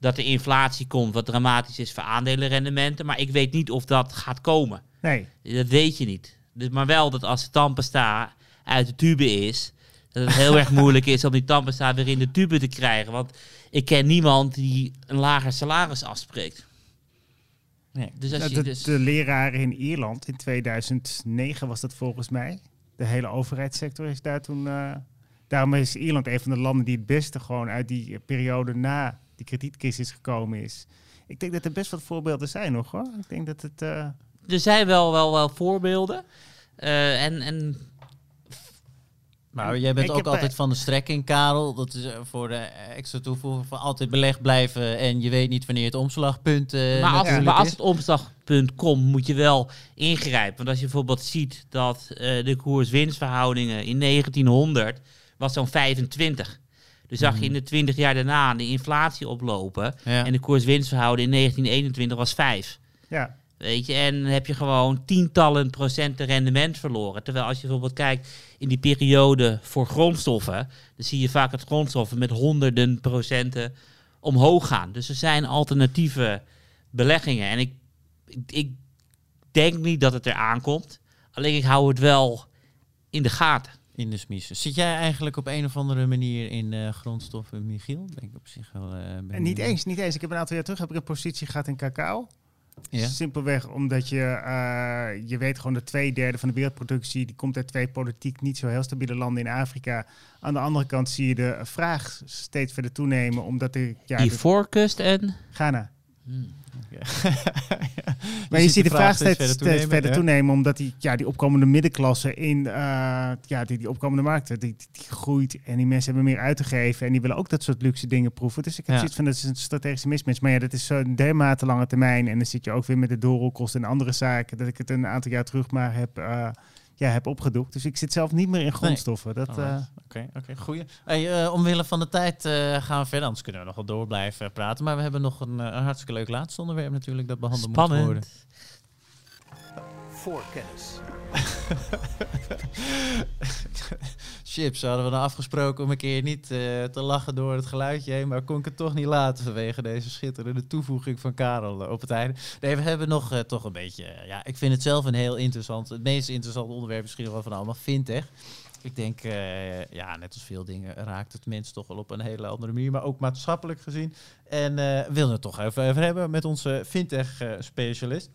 Dat de inflatie komt, wat dramatisch is voor aandelenrendementen. Maar ik weet niet of dat gaat komen. Nee. Dat weet je niet. Dus, maar wel dat als de tandpasta uit de tube is, dat het heel erg moeilijk is om die tandpasta weer in de tube te krijgen. Want ik ken niemand die een lager salaris afspreekt. Nee. Dus als De, je de, dus... de leraren in Ierland in 2009 was dat volgens mij. De hele overheidssector is daar toen. eh, daarom is Ierland een van de landen die het beste gewoon uit die periode na die kredietcrisis gekomen is. Ik denk dat er best wat voorbeelden zijn nog hoor. Ik denk dat het. eh, er zijn wel, wel, wel voorbeelden. Uh, en, en maar jij bent Ik ook heb, altijd eh, van de strekking, Karel. Dat is eh, voor de extra toevoeging van altijd beleg blijven en je weet niet wanneer het omslagpunt eh maar, als, maar als het omslagpunt komt, moet je wel ingrijpen. Want als je bijvoorbeeld ziet dat eh, de koers-winstverhoudingen in 1900 was zo'n 25. Dus zag je in de 20 jaar daarna de inflatie oplopen. Ja. En de koers-winstverhouding in 1921 was 5. Ja. Weet je, en dan heb je gewoon tientallen procenten rendement verloren. Terwijl als je bijvoorbeeld kijkt in die periode voor grondstoffen, dan zie je vaak dat grondstoffen met honderden procenten omhoog gaan. Dus er zijn alternatieve beleggingen. En ik, ik, ik denk niet dat het eraan komt. Alleen ik hou het wel in de gaten. in de smiezen. Zit jij eigenlijk op een of andere manier in eh, grondstoffen, Michiel? Ben ik op zich wel. eh, ben En niet benieuwd. eens, niet eens. Ik heb een aantal jaar terug heb ik een positie gehad in cacao. Ja. Simpelweg omdat je, eh, je weet gewoon dat twee derde van de wereldproductie die komt uit twee politiek niet zo heel stabiele landen in Afrika. Aan de andere kant zie je de vraag steeds verder toenemen omdat de, ja, de Ivoorkust en... Ghana. Ja. Maar je, ziet de vraag steeds, verder toenemen, verder ja. toenemen, omdat die, ja, die opkomende middenklasse in eh, ja, die, die opkomende markten, die, die, die groeit en die mensen hebben meer uit te geven en die willen ook dat soort luxe dingen proeven. Dus ik heb Ja. zoiets van, dat is een strategische mismatch. Maar ja, dat is zo'n dermate lange termijn en dan zit je ook weer met de doorrolkosten en andere zaken, dat ik het een aantal jaar terug maar heb, eh, ja, heb opgedoekt. Dus ik zit zelf niet meer in grondstoffen. Dat, eh. Oké, oké, goeie. Hey, eh, omwille van de tijd eh, gaan we verder, anders kunnen we nog wel door blijven praten. Maar we hebben nog een, een hartstikke leuk laatste onderwerp natuurlijk dat behandeld moet worden. Spannend. Voorkennis. Chips, hadden we dan afgesproken om een keer niet eh, te lachen door het geluidje heen, maar kon ik het toch niet laten vanwege deze schitterende toevoeging van Karel eh, op het einde. Nee, we hebben nog eh, toch een beetje, ja, ik vind het zelf een heel interessant, het meest interessante onderwerp misschien wel van allemaal, fintech. Ik denk, ja, net als veel dingen raakt het mensen toch wel op een hele andere manier, maar ook maatschappelijk gezien. En we willen het toch even over hebben met onze fintech-specialist.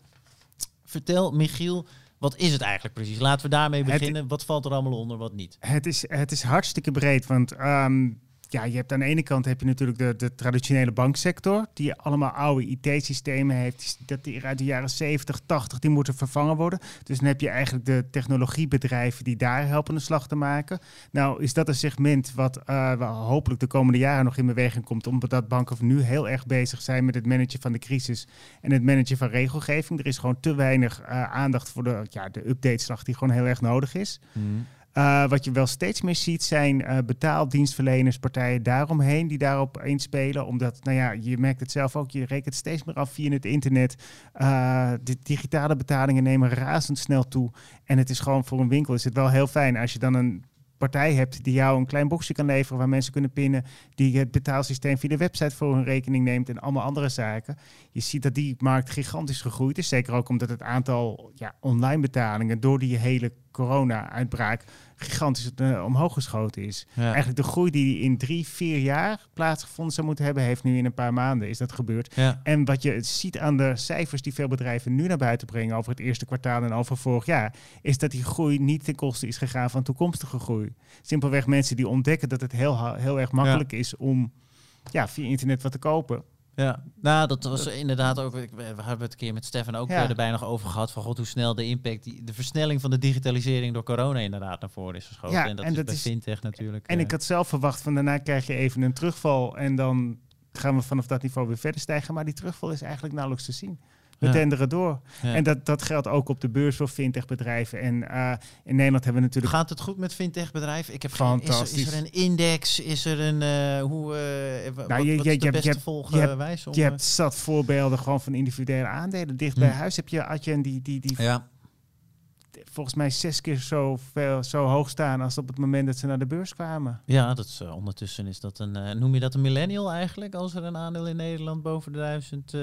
Vertel, Michiel, wat is het eigenlijk precies? Laten we daarmee Het- beginnen. Wat valt er allemaal onder, wat niet? Het is, het is hartstikke breed, want ehm, ja, je hebt aan de ene kant heb je natuurlijk de, de traditionele banksector, die allemaal oude IT-systemen heeft, dat die uit de jaren 70, 80, die moeten vervangen worden. Dus dan heb je eigenlijk de technologiebedrijven die daar helpen een slag te maken. Nou is dat een segment wat wel hopelijk de komende jaren nog in beweging komt, omdat banken nu heel erg bezig zijn met het managen van de crisis en het managen van regelgeving. Er is gewoon te weinig eh, aandacht voor de, ja, de update-slag die gewoon heel erg nodig is. Uh, wat je wel steeds meer ziet zijn uh, betaaldienstverleners, partijen daaromheen die daarop inspelen. Omdat, nou ja, je merkt het zelf ook, je rekent steeds meer af via het internet. Uh, de digitale betalingen nemen razendsnel toe. En het is gewoon voor een winkel is het wel heel fijn als je dan een partij hebt die jou een klein boxje kan leveren waar mensen kunnen pinnen, die het betaalsysteem via de website voor hun rekening neemt en allemaal andere zaken. Je ziet dat die markt gigantisch gegroeid is, zeker ook omdat het aantal ja, online betalingen door die hele corona-uitbraak gigantisch uh, omhoog geschoten is. Ja. Eigenlijk de groei die in drie, vier jaar plaatsgevonden zou moeten hebben, heeft nu in een paar maanden is dat gebeurd. Ja. En wat je ziet aan de cijfers die veel bedrijven nu naar buiten brengen over het eerste kwartaal en over vorig jaar, is dat die groei niet ten koste is gegaan van toekomstige groei. Simpelweg mensen die ontdekken dat het heel, heel erg makkelijk ja. is om ja, via internet wat te kopen. Ja, nou, dat was inderdaad ook. We hebben het een keer met Stefan ook Ja. erbij nog over gehad. Van god, hoe snel de impact, die, de versnelling van de digitalisering door corona inderdaad naar voren is geschoten. Ja, en dat en is dat bij is- fintech natuurlijk. En eh, ik had zelf verwacht van daarna krijg je even een terugval en dan gaan we vanaf dat niveau weer verder stijgen. Maar die terugval is eigenlijk nauwelijks te zien. We Ja. denderen door. En dat, dat geldt ook op de beurs voor fintechbedrijven. En eh, in Nederland hebben we natuurlijk... Gaat het goed met fintechbedrijven? Ik heb geen, is, er, is Fantastisch. er een index? Is er een eh, hoe? wat, Nou, je- wat je- is de je beste je volgen je? Je eh, hebt zat voorbeelden gewoon van individuele aandelen. Dicht bij Hm. huis heb je, had je die, die, die ja, volgens mij zes keer zo, veel, zo hoog staan als op het moment dat ze naar de beurs kwamen. ja, dat is, eh, ondertussen is dat een. eh, noem je dat een millennial eigenlijk? Als er een aandeel in Nederland boven de duizend. eh,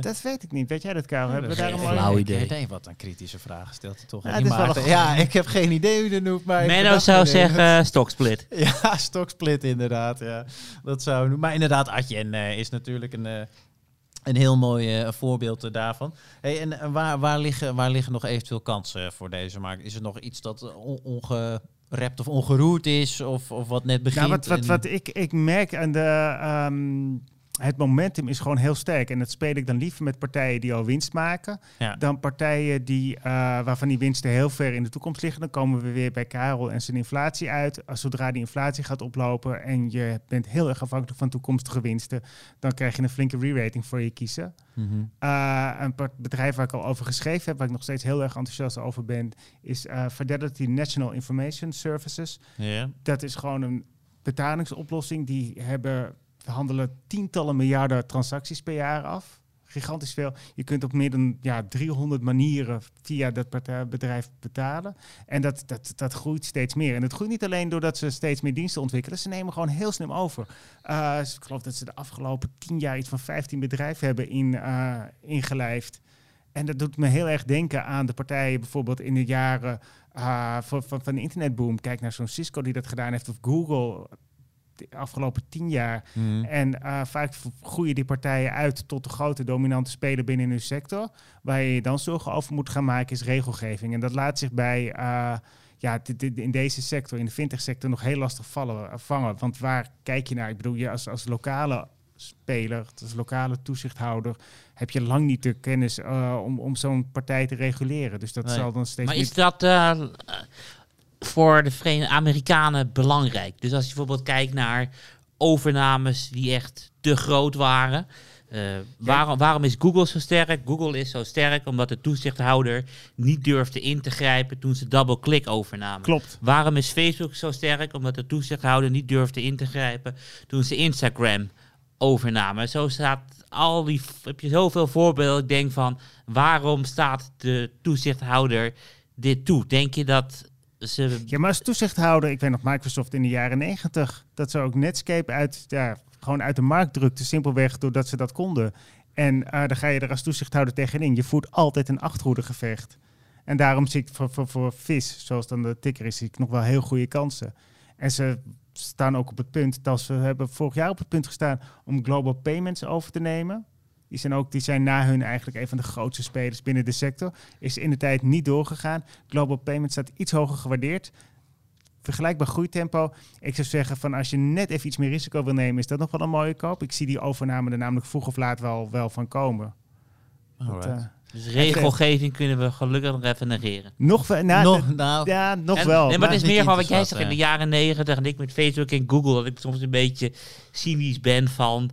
Dat weet ik niet. Weet jij dat, Karel? Ja, Hebben we dat daar is een flauw idee. Nee, wat een kritische vraag stelt hij toch. Ja, een- ja, ik heb geen idee hoe je dat noemt. Maar Menno zou zeggen uh, stoksplit. Ja, stoksplit inderdaad. Ja. Dat zou, maar inderdaad, Adyen is natuurlijk een, eh, een heel mooi eh, voorbeeld eh, daarvan. Hey, en eh, waar, waar, liggen, waar liggen nog eventueel kansen voor deze markt? Is er nog iets dat on- ongerept of ongeroerd is? Of, of wat net begint? Nou, wat, wat, wat ik, ik merk aan de... ehm, het momentum is gewoon heel sterk. En dat speel ik dan liever met partijen die al winst maken. Ja. Dan partijen die, uh, waarvan die winsten heel ver in de toekomst liggen. Dan komen we weer bij Karel en zijn inflatie uit. Als zodra die inflatie gaat oplopen en je bent heel erg afhankelijk van toekomstige winsten. Dan krijg je een flinke re-rating voor je kiezen. Mhm. Uh, een bedrijf waar ik al over geschreven heb, waar ik nog steeds heel erg enthousiast over ben, is uh, Fidelity National Information Services. Dat is gewoon een betalingsoplossing. Die hebben handelen tientallen miljarden transacties per jaar af. Gigantisch veel. Je kunt op meer dan ja, 300 manieren via dat bedrijf betalen. En dat, dat, dat groeit steeds meer. En het groeit niet alleen doordat ze steeds meer diensten ontwikkelen. Ze nemen gewoon heel snel over. Uh, ik geloof dat ze de afgelopen 10 jaar iets van 15 bedrijven hebben in, uh, ingelijfd. En dat doet me heel erg denken aan de partijen bijvoorbeeld in de jaren van, van, van de internetboom. Kijk naar zo'n Cisco die dat gedaan heeft of Google afgelopen tien jaar. Mhm. En uh, vaak groeien die partijen uit tot de grote dominante speler binnen hun sector. Waar je dan zorgen over moet gaan maken is regelgeving. En dat laat zich bij uh, ja, in deze sector, in de fintech sector, nog heel lastig vallen, vangen. Want waar kijk je naar? Ik bedoel, je als, als lokale speler, als lokale toezichthouder, heb je lang niet de kennis uh, om, om zo'n partij te reguleren. Dus dat Nee. zal dan steeds Maar is dat eh, voor de Verenigde Amerikanen belangrijk? Dus als je bijvoorbeeld kijkt naar overnames die echt te groot waren. eh, waarom, waarom is Google zo sterk? Google is zo sterk omdat de toezichthouder niet durfde in te grijpen toen ze double-click overnamen. Klopt. Waarom is Facebook zo sterk? Omdat de toezichthouder niet durfde in te grijpen toen ze Instagram overnamen. Zo staat al die, heb je zoveel voorbeelden. Ik denk van, waarom staat de toezichthouder dit toe? Denk je dat ze... Ja, maar als toezichthouder, ik weet nog Microsoft in de jaren negentig, dat ze ook Netscape uit, ja, gewoon uit de markt drukte, simpelweg doordat ze dat konden. En eh, dan ga je er als toezichthouder tegenin. Je voert altijd een achterhoedegevecht. En daarom zie ik voor, voor, voor VIS, zoals dan de ticker is, zie ik nog wel heel goede kansen. En ze staan ook op het punt, dat ze hebben vorig jaar op het punt gestaan om Global Payments over te nemen. Die zijn, ook, die zijn na hun eigenlijk een van de grootste spelers binnen de sector. Is in de tijd niet doorgegaan. Global Payments staat iets hoger gewaardeerd. Vergelijkbaar groeitempo. Ik zou zeggen van als je net even iets meer risico wil nemen, is dat nog wel een mooie koop. Ik zie die overname er namelijk vroeg of laat wel, wel van komen. Dat, Alright. eh, Dus regelgeving kunnen we gelukkig nog even negeren. nog wel, nou, nog, nou, ja, nog En- wel. Nee, maar het is meer van wat jij zegt in de ja. jaren negentig en ik met Facebook en Google, dat ik soms een beetje cynisch ben van,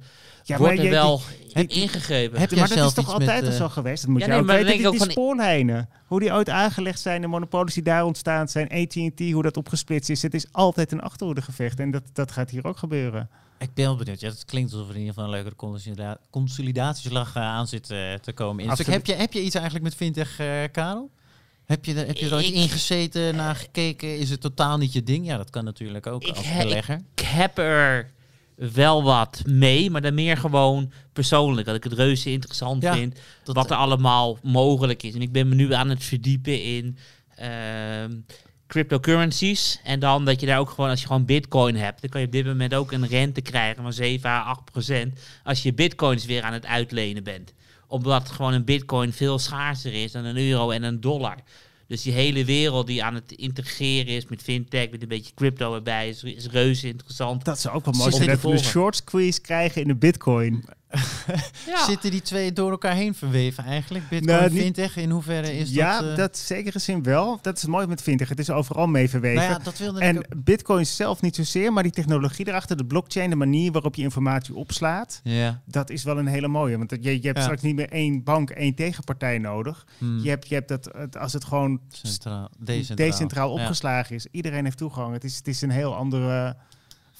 ja, wordt maar er je- wel heb- ingegrepen? heb maar dat is toch altijd al eh, zo geweest? Dat moet Ja, je nee, ook dan weten. Die, denk ik die spoorlijnen, hoe die ooit aangelegd zijn, de monopolies die daar ontstaan zijn, AT&T, hoe dat opgesplitst is. Het is altijd een achterhoedegevecht en dat, dat gaat hier ook gebeuren. Ik ben wel benieuwd. Ja, het klinkt alsof er in ieder geval een leukere consolida- consolidatieslag eh, aan zit eh, te komen. In. Absoluut. Heb, je, heb je iets eigenlijk met fintech, eh Karel? Heb je, er- heb je er ooit ingezeten, naar gekeken? Is het totaal niet je ding? Ja, dat kan natuurlijk ook Ik als he- belegger. Ik heb er wel wat mee, maar dan meer gewoon persoonlijk. Dat ik het reuze interessant Ja, vind, dat- wat er allemaal mogelijk is. En ik ben me nu aan het verdiepen in ehm, cryptocurrencies. En dan dat je daar ook gewoon, als je gewoon bitcoin hebt, dan kan je op dit moment ook een rente krijgen van 7 à 8 procent. Als je bitcoins weer aan het uitlenen bent. Omdat gewoon een bitcoin veel schaarser is dan een euro en een dollar. Dus die hele wereld die aan het integreren is met fintech, met een beetje crypto erbij, is, is reuze interessant. Dat zou ook wel mooi zijn. Dat we een short squeeze krijgen in de bitcoin. Ja. Zitten die twee door elkaar heen verweven eigenlijk? Bitcoin Nou, en niet- fintech, in hoeverre is ja, dat... eh, dat zekere zin wel. Dat is mooi met fintech. Het is overal mee verweven. nou ja, dat wilde ik en ook. bitcoin zelf niet zozeer, maar die technologie erachter, de blockchain, de manier waarop je informatie opslaat, Ja. dat is wel een hele mooie. Want je, je hebt Ja. straks niet meer één bank, één tegenpartij nodig. Hmm. Je hebt, je hebt dat, als het gewoon Centraal, decentraal. opgeslagen is. Iedereen heeft toegang. Het is, het is een heel andere...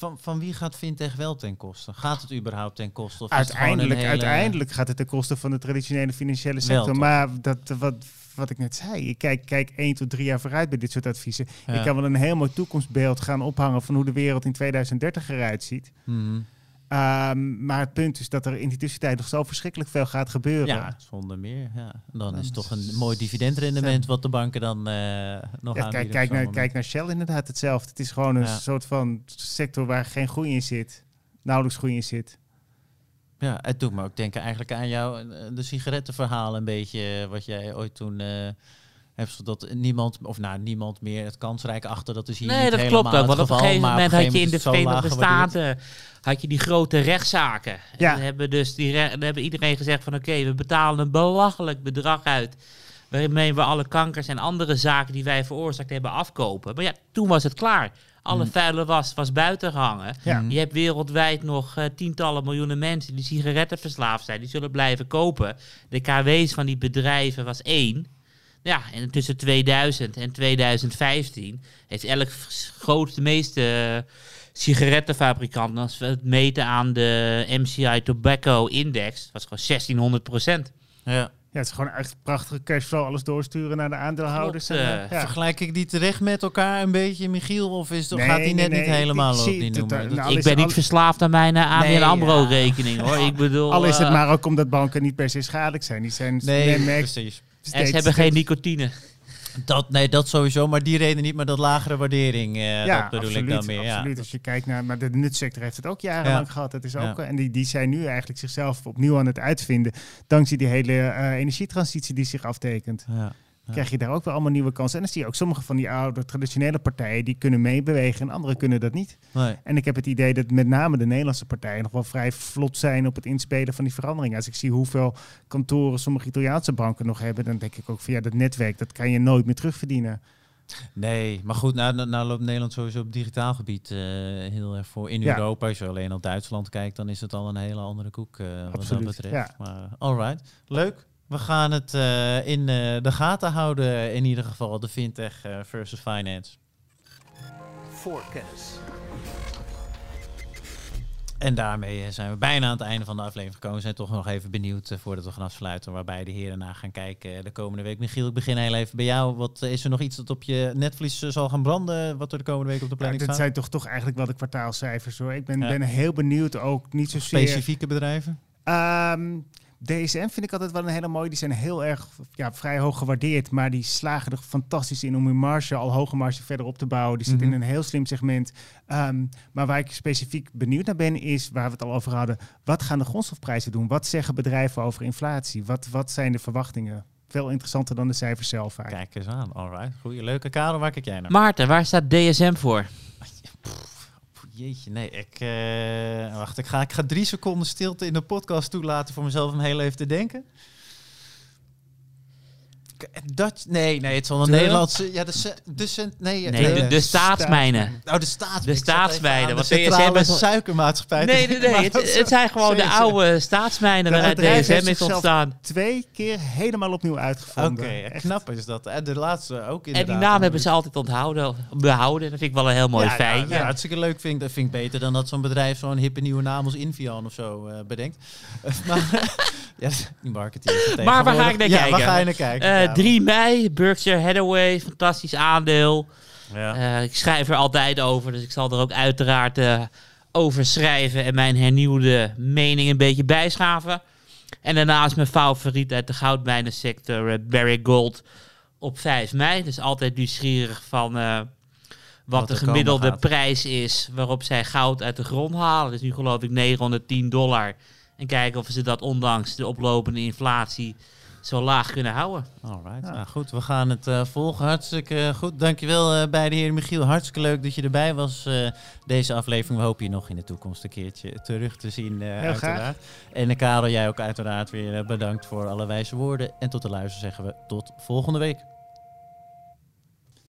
Van, van wie gaat fintech wel ten koste? Gaat het überhaupt ten koste? Of Uiteindelijk, hele- uiteindelijk gaat het ten koste van de traditionele financiële sector. maar dat, wat, wat ik net zei, ik kijk, kijk één tot drie jaar vooruit bij dit soort adviezen. Ja. Ik kan wel een heel mooi toekomstbeeld gaan ophangen van hoe de wereld in 2030 eruit ziet. Mhm. Ehm, maar het punt is dat er in die tussentijd nog zo verschrikkelijk veel gaat gebeuren. Ja, zonder meer. Ja. Dan is het toch een mooi dividendrendement wat de banken dan eh nog Ja, kijk, kijk, naar, kijk naar Shell inderdaad hetzelfde. Het is gewoon een Ja. soort van sector waar geen groei in zit. Nauwelijks groei in zit. Ja, het doet me ook denken eigenlijk aan jou, eh, de sigarettenverhaal een beetje, eh, wat jij ooit toen Hebben ze dat niemand, of nou niemand meer het kansrijk achter, dat is hier Nee, niet dat helemaal klopt ook. Want het op een geval, gegeven moment had je in de Verenigde. Staten had je die grote rechtszaken. Ja. En dan hebben dus die hebben iedereen gezegd van oké, we betalen een belachelijk bedrag uit. Waarmee we alle kankers en andere zaken die wij veroorzaakt hebben afkopen. Maar ja, toen was het klaar. Alle vuile was was buiten gehangen. Ja. Mm. Je hebt wereldwijd nog eh, tientallen miljoenen mensen die sigarettenverslaafd zijn. Die zullen blijven kopen. De KW's van die bedrijven was één. Ja, en tussen 2000 en 2015 heeft elk v- grootste, meeste eh, sigarettenfabrikant, als we het meten aan de MCI Tobacco Index, was gewoon 1600 procent. Ja. Ja, het is gewoon echt prachtige cashflow. Alles doorsturen naar de aandeelhouders. Klopt, en, eh, eh, ja. Vergelijk ik die terecht met elkaar een beetje, Michiel? Of is, Nee, gaat die net nee, niet helemaal ik op die het nou, ik ben niet al- verslaafd aan mijn eh, ABN Nee, AMRO ja. rekening hoor. Ik bedoel, Al is het maar ook omdat banken niet per se schadelijk zijn. Die zijn nee, precies. En ze hebben geen nicotine. Dat, nee, dat sowieso, maar die reden niet, maar dat lagere waardering, eh, ja, dat bedoel absoluut, ik dan meer. Ja. absoluut. Als je kijkt naar, maar de nutsector heeft het ook jarenlang Ja. gehad. Dat is Ja. ook, En die, die zijn nu eigenlijk zichzelf opnieuw aan het uitvinden. Dankzij die hele eh, energietransitie die zich aftekent. Ja. Ja. Krijg je daar ook wel allemaal nieuwe kansen. En dan zie je ook sommige van die oude traditionele partijen die kunnen meebewegen en andere kunnen dat niet. Nee. En ik heb het idee dat met name de Nederlandse partijen nog wel vrij vlot zijn op het inspelen van die veranderingen. Als ik zie hoeveel kantoren sommige Italiaanse banken nog hebben, dan denk ik ook van ja, dat netwerk, dat kan je nooit meer terugverdienen. Nee, maar goed, nou, nou- nou loopt Nederland sowieso op digitaal gebied eh, heel erg voor. In Ja. Europa, als je alleen naar Duitsland kijkt, dan is het al een hele andere koek eh, wat dat betreft. ja. Maar alright, leuk. We gaan het eh, in eh, de gaten houden, in ieder geval de fintech eh, versus finance. Voorkennis. En daarmee zijn we bijna aan het einde van de aflevering gekomen. We zijn toch nog even benieuwd voordat we gaan afsluiten, waarbij de heren na gaan kijken de komende week. Michiel, ik begin heel even bij jou. Wat is er nog iets dat op je netvlies zal gaan branden, wat er de komende week op de Ja, planning dit staat? zijn toch, toch eigenlijk wel de kwartaalcijfers hoor. Ik ben, Ja. ben heel benieuwd ook niet zozeer... Specifieke bedrijven? Ehm, DSM vind ik altijd wel een hele mooie. Die zijn heel erg ja, vrij hoog gewaardeerd. Maar die slagen er fantastisch in om hun marge, al hoge marge, verder op te bouwen. Die zitten Mhm. in een heel slim segment. Ehm, maar waar ik specifiek benieuwd naar ben, is waar we het al over hadden. Wat gaan de grondstofprijzen doen? Wat zeggen bedrijven over inflatie? Wat, wat zijn de verwachtingen? Veel interessanter dan de cijfers zelf vaak. Kijk eens aan. Alright. Goeie, leuke kader. Waar kijk jij naar? Maarten, waar staat DSM voor? Jeetje, nee. Ik, eh, wacht, ik ga, ik ga drie seconden stilte in de podcast toelaten voor mezelf om heel even te denken. Dat, nee, nee, het zal een De? Nederlandse... Ja, de, de nee, Nee, de, de staatsmijnen. Oh, de staatsmijnen. de staatsmijnen, De DSM is al- suikermaatschappij. Nee, nee, nee. Het, is- zijn gewoon de oude staatsmijnen waaruit DSM is ontstaan. Twee keer helemaal opnieuw Oké, uitgevonden. Echt. knap is dat. En de laatste ook En inderdaad. die naam hebben ze altijd onthouden, behouden. Dat vind ik wel een heel mooi ja, feit. Ja, ja, hartstikke leuk vind ik. Dat vind ik beter dan dat zo'n bedrijf zo'n hippe nieuwe naam als Invian of zo eh, bedenkt. maar ja, die marketing. Maar waar ga ik naar ja, kijken? waar ga je naar kijken? Eh, Ja, 3 mei, Berkshire Hathaway, fantastisch aandeel. Ja. Eh, ik schrijf er altijd over, dus ik zal er ook uiteraard eh, over schrijven en mijn hernieuwde mening een beetje bijschaven. En daarnaast mijn favoriet uit de goudmijnensector, Barrick Gold, op 5 mei. Dus altijd nieuwsgierig van eh, wat, Wat de gemiddelde prijs is waarop zij goud uit de grond halen. Dus nu geloof ik 910 dollar. En kijken of ze dat ondanks de oplopende inflatie zo laag kunnen houden. Alright, Ja. nou goed, we gaan het eh, volgen. Hartstikke eh, goed. Dankjewel eh bij de heer Michiel. Hartstikke leuk dat je erbij was eh, deze aflevering. We hopen je nog in de toekomst een keertje terug te zien, eh Heel graag. uiteraard. En Karel, jij ook uiteraard weer bedankt voor alle wijze woorden. En tot de luister zeggen we tot volgende week.